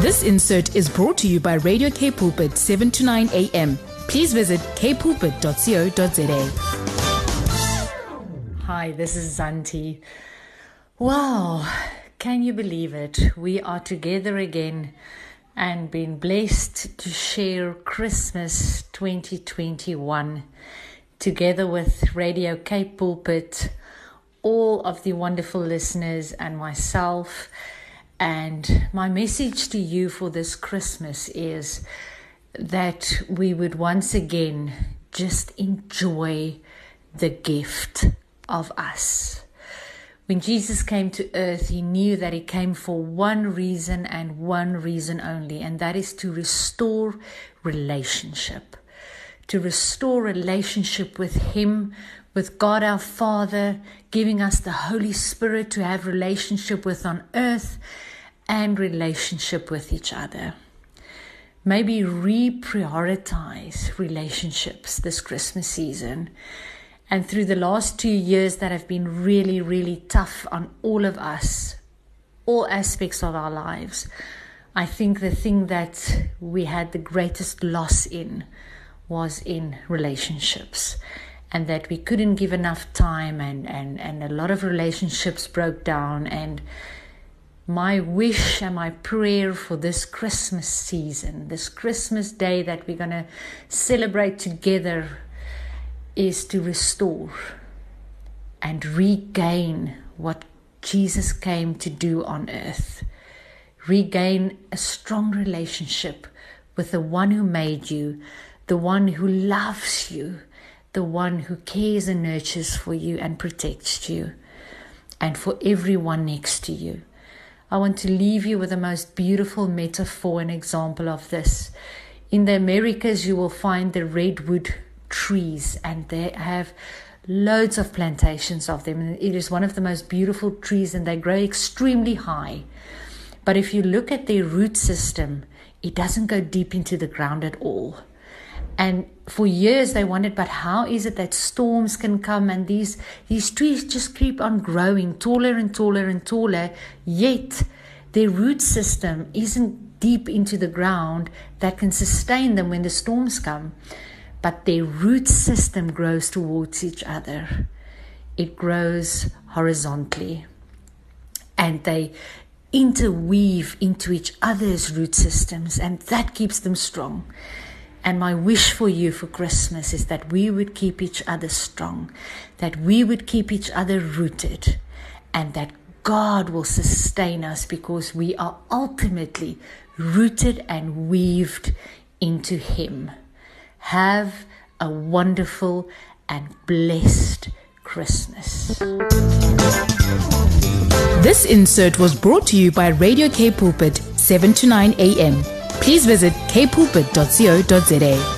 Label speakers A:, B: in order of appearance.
A: This insert is brought to you by Radio K Pulpit 7 to 9 a.m. Please visit kpulpit.co.za.
B: Hi, this is Zantie. Wow, can you believe it? We are together again and been blessed to share Christmas 2021 together with Radio K Pulpit, all of the wonderful listeners, and myself. And my message to you for this Christmas is that we would once again just enjoy the gift of us. When Jesus came to earth, he knew that he came for one reason and one reason only, and that is to restore relationship. To restore relationship with him, with God our Father, giving us the Holy Spirit to have relationship with on earth and relationship with each other. Maybe reprioritize relationships this Christmas season. And through the last two years that have been really, really tough on all of us, all aspects of our lives, I think the thing that we had the greatest loss in was in relationships. And that we couldn't give enough time, and, and, and a lot of relationships broke down. And my wish and my prayer for this Christmas season, this Christmas day that we're going to celebrate together, is to restore and regain what Jesus came to do on earth. Regain a strong relationship with the one who made you, the one who loves you, the one who cares and nurtures for you and protects you, and for everyone next to you. I want to leave you with the most beautiful metaphor and example of this. In the Americas, you will find the redwood trees, and they have loads of plantations of them. It is one of the most beautiful trees, and they grow extremely high. But if you look at their root system, it doesn't go deep into the ground at all. And for years they wondered, but how is it that storms can come and these these trees just keep on growing taller and taller and taller, yet their root system isn't deep into the ground that can sustain them when the storms come. But their root system grows towards each other. It grows horizontally. And they interweave into each other's root systems, and that keeps them strong. And my wish for you for Christmas is that we would keep each other strong, that we would keep each other rooted, and that God will sustain us because we are ultimately rooted and weaved into Him. Have a wonderful and blessed Christmas.
A: This insert was brought to you by Radio K Pulpit, 7 to 9 a.m. Please visit kpulpit.co.za.